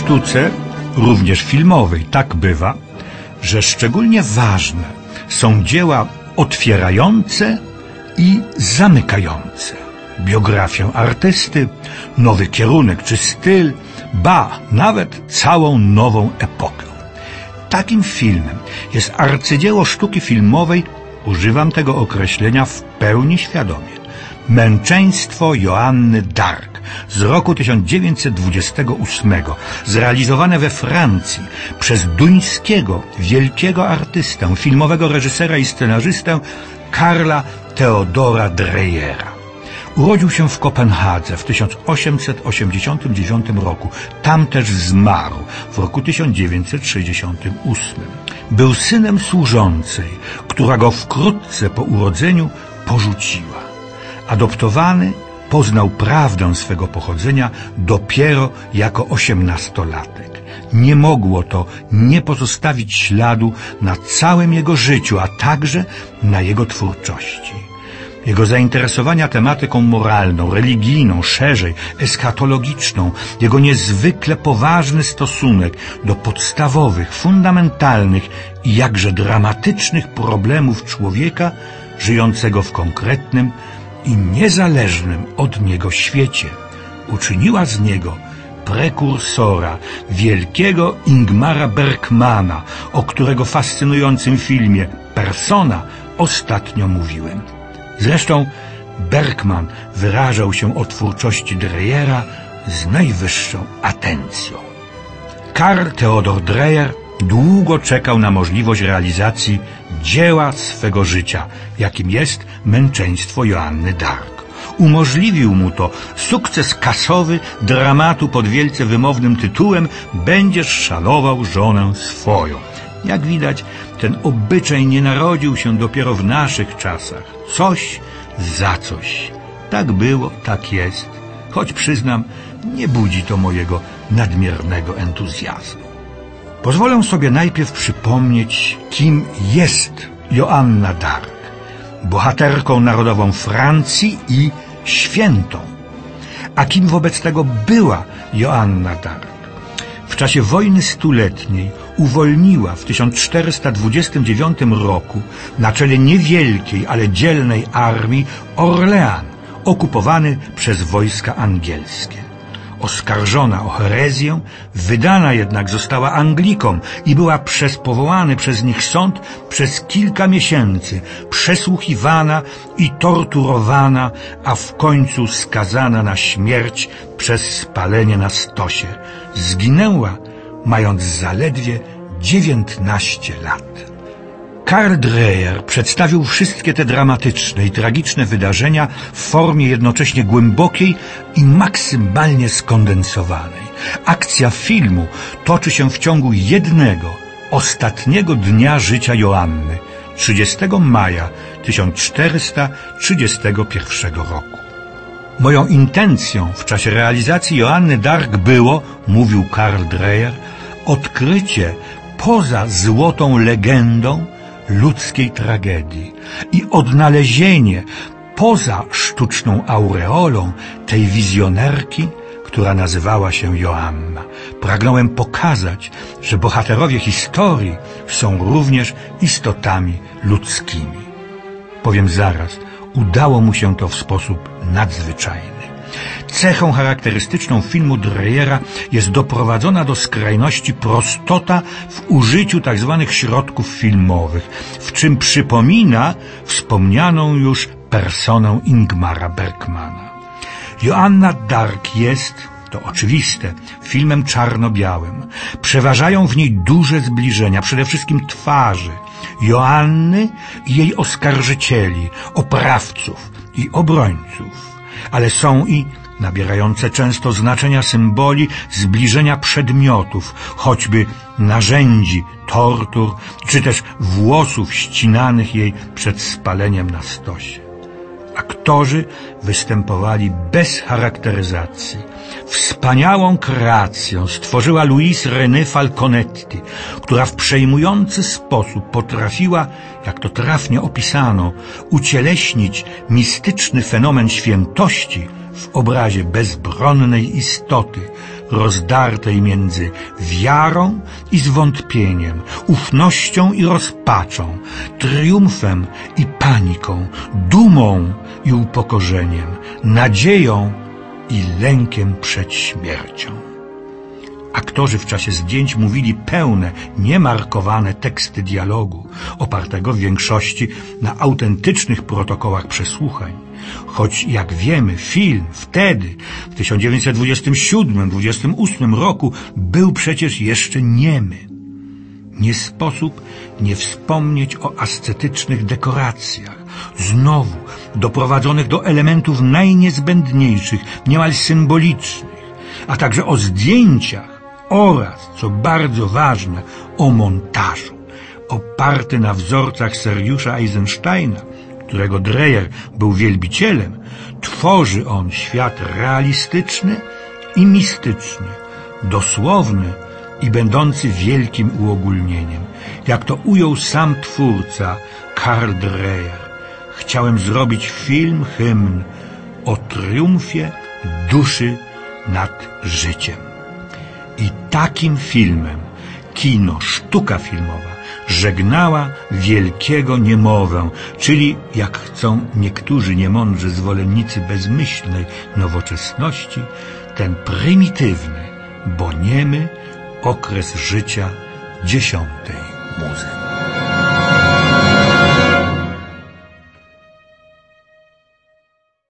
sztuce, również filmowej, tak bywa, że szczególnie ważne są dzieła otwierające i zamykające. Biografię artysty, nowy kierunek czy styl, ba, nawet całą nową epokę. Takim filmem jest arcydzieło sztuki filmowej, używam tego określenia w pełni świadomie, Męczeństwo Joanny Dark z roku 1928, zrealizowane we Francji przez duńskiego, wielkiego artystę, filmowego reżysera i scenarzystę Karla Theodora Dreyera. Urodził się w Kopenhadze w 1889 roku. Tam też zmarł w roku 1968. Był synem służącej, która go wkrótce po urodzeniu porzuciła. Adoptowany poznał prawdę swego pochodzenia dopiero jako osiemnastolatek. Nie mogło to nie pozostawić śladu na całym jego życiu, a także na jego twórczości. Jego zainteresowania tematyką moralną, religijną, szerzej, eskatologiczną, jego niezwykle poważny stosunek do podstawowych, fundamentalnych i jakże dramatycznych problemów człowieka żyjącego w konkretnym i niezależnym od niego świecie uczyniła z niego prekursora wielkiego Ingmara Bergmana, o którego fascynującym filmie Persona ostatnio mówiłem. Zresztą Bergman wyrażał się o twórczości Dreyera z najwyższą atencją. Karl Theodor Dreyer długo czekał na możliwość realizacji dzieła swego życia, jakim jest męczeństwo Joanny Dark. Umożliwił mu to sukces kasowy dramatu pod wielce wymownym tytułem Będziesz szanował żonę swoją. Jak widać, ten obyczaj nie narodził się dopiero w naszych czasach. Coś za coś. Tak było, tak jest. Choć przyznam, nie budzi to mojego nadmiernego entuzjazmu. Pozwolę sobie najpierw przypomnieć, kim jest Joanna Dark. Bohaterką narodową Francji i świętą. A kim wobec tego była Joanna Dark? W czasie wojny stuletniej uwolniła w 1429 roku na czele niewielkiej, ale dzielnej armii Orlean, okupowany przez wojska angielskie. Oskarżona o herezję, wydana jednak została Anglikom i była przez powołany przez nich sąd przez kilka miesięcy przesłuchiwana i torturowana, a w końcu skazana na śmierć przez spalenie na stosie. Zginęła, mając zaledwie dziewiętnaście lat. Karl Dreyer przedstawił wszystkie te dramatyczne i tragiczne wydarzenia w formie jednocześnie głębokiej i maksymalnie skondensowanej. Akcja filmu toczy się w ciągu jednego, ostatniego dnia życia Joanny, 30 maja 1431 roku. Moją intencją w czasie realizacji Joanny Dark było, mówił Karl Dreyer, odkrycie poza złotą legendą ludzkiej tragedii i odnalezienie poza sztuczną aureolą tej wizjonerki, która nazywała się Joanna. Pragnąłem pokazać, że bohaterowie historii są również istotami ludzkimi. Powiem zaraz, udało mu się to w sposób nadzwyczajny. Cechą charakterystyczną filmu Dreyera jest doprowadzona do skrajności prostota w użyciu tzw. Tak środków filmowych, w czym przypomina wspomnianą już personę Ingmara Bergmana. Joanna Dark jest, to oczywiste, filmem czarno-białym. Przeważają w niej duże zbliżenia, przede wszystkim twarzy Joanny i jej oskarżycieli, oprawców i obrońców. Ale są i nabierające często znaczenia symboli zbliżenia przedmiotów, choćby narzędzi, tortur, czy też włosów ścinanych jej przed spaleniem na stosie. Aktorzy występowali bez charakteryzacji. Wspaniałą kreację stworzyła Louise René Falconetti, która w przejmujący sposób potrafiła, jak to trafnie opisano, ucieleśnić mistyczny fenomen świętości w obrazie bezbronnej istoty, rozdartej między wiarą i zwątpieniem, ufnością i rozpaczą, triumfem i paniką, dumą i upokorzeniem, nadzieją i lękiem przed śmiercią. Aktorzy w czasie zdjęć mówili pełne, niemarkowane teksty dialogu, opartego w większości na autentycznych protokołach przesłuchań. Choć, jak wiemy, film wtedy, w 1927-28 roku, był przecież jeszcze niemy. Nie sposób nie wspomnieć o ascetycznych dekoracjach, znowu doprowadzonych do elementów najniezbędniejszych, niemal symbolicznych, a także o zdjęciach oraz, co bardzo ważne, o montażu, oparty na wzorcach Sergiusza Eisensteina, którego Dreyer był wielbicielem, tworzy on świat realistyczny i mistyczny, dosłowny i będący wielkim uogólnieniem. Jak to ujął sam twórca Karl Dreyer. Chciałem zrobić film, hymn o triumfie duszy nad życiem. I takim filmem kino, sztuka filmowa żegnała wielkiego niemowę, czyli, jak chcą niektórzy niemądrzy zwolennicy bezmyślnej nowoczesności, ten prymitywny, bo niemy okres życia dziesiątej muzy.